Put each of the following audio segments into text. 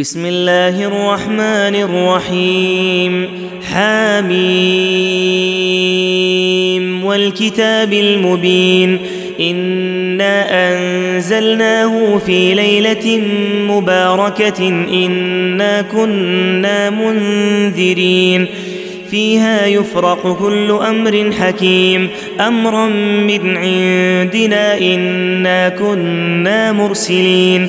بسم الله الرحمن الرحيم. حاميم. والكتاب المبين. إنا أنزلناه في ليلة مباركة. إنا كنا منذرين. فيها يفرق كل أمر حكيم. أمرا من عندنا إنا كنا مرسلين.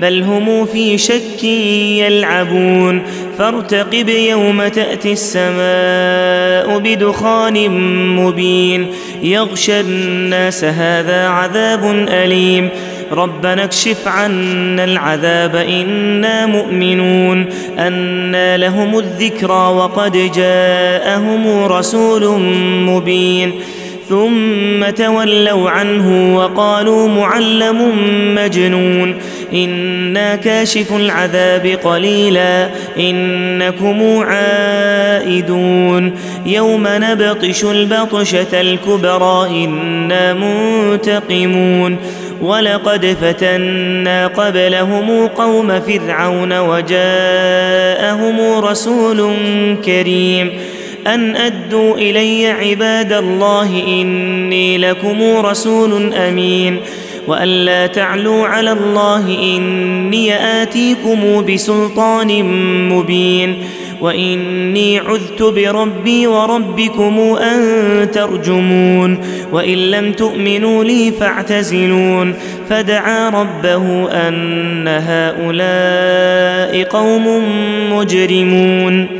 بل هم في شك يلعبون. فارتقب يوم تأتي السماء بدخان مبين. يغشى الناس هذا عذاب أليم. ربنا اكشف عنا العذاب إنا مؤمنون. أنى لهم الذكرى وقد جاءهم رسول مبين. ثم تولوا عنه وقالوا معلم مجنون. إنا كاشف العذاب قليلا إنكم عائدون. يوم نبطش البطشة الكبرى إنا منتقمون. ولقد فتنا قبلهم قوم فرعون وجاءهم رسول كريم. أن أدوا إلي عباد الله إني لكم رسول أمين وأن لا تعلوا على الله إني آتيكم بسلطان مبين وإني عذت بربي وربكم أن ترجمون وإن لم تؤمنوا لي فاعتزلون فدعا ربه أن هؤلاء قوم مجرمون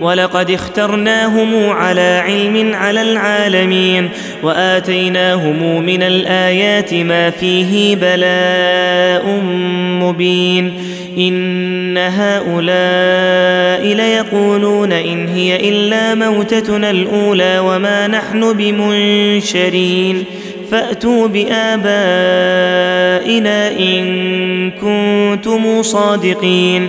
ولقد اخترناهم على علم على العالمين وآتيناهم من الآيات ما فيه بلاء مبين إن هؤلاء ليقولون إن هي إلا موتتنا الأولى وما نحن بمنشرين فأتوا بآبائنا إن كنتم صادقين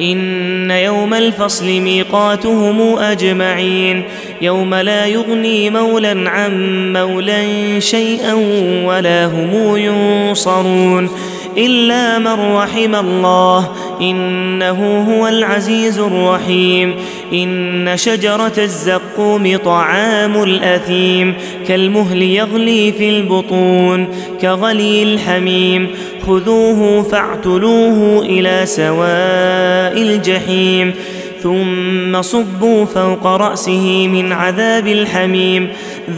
إن يوم الفصل ميقاتهم أجمعين يوم لا يغني مولى عن مولى شيئا ولا هم ينصرون إلا من رحم الله إنه هو العزيز الرحيم إن شجرة الزقوم طعام الأثيم كالمهل يغلي في البطون كغلي الحميم خذوه فاعتلوه إلى سواء الجحيم ثم صبوا فوق رأسه من عذاب الحميم.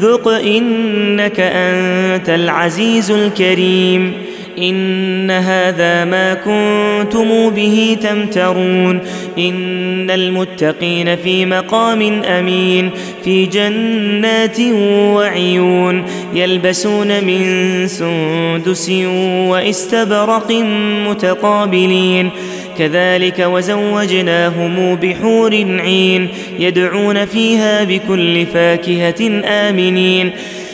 ذق إنك أنت العزيز الكريم. إن هذا ما كنتم به تمترون إن المتقين في مقام أمين في جنات وعيون يلبسون من سندس واستبرق متقابلين كذلك وزوجناهم بحور عين يدعون فيها بكل فاكهة آمنين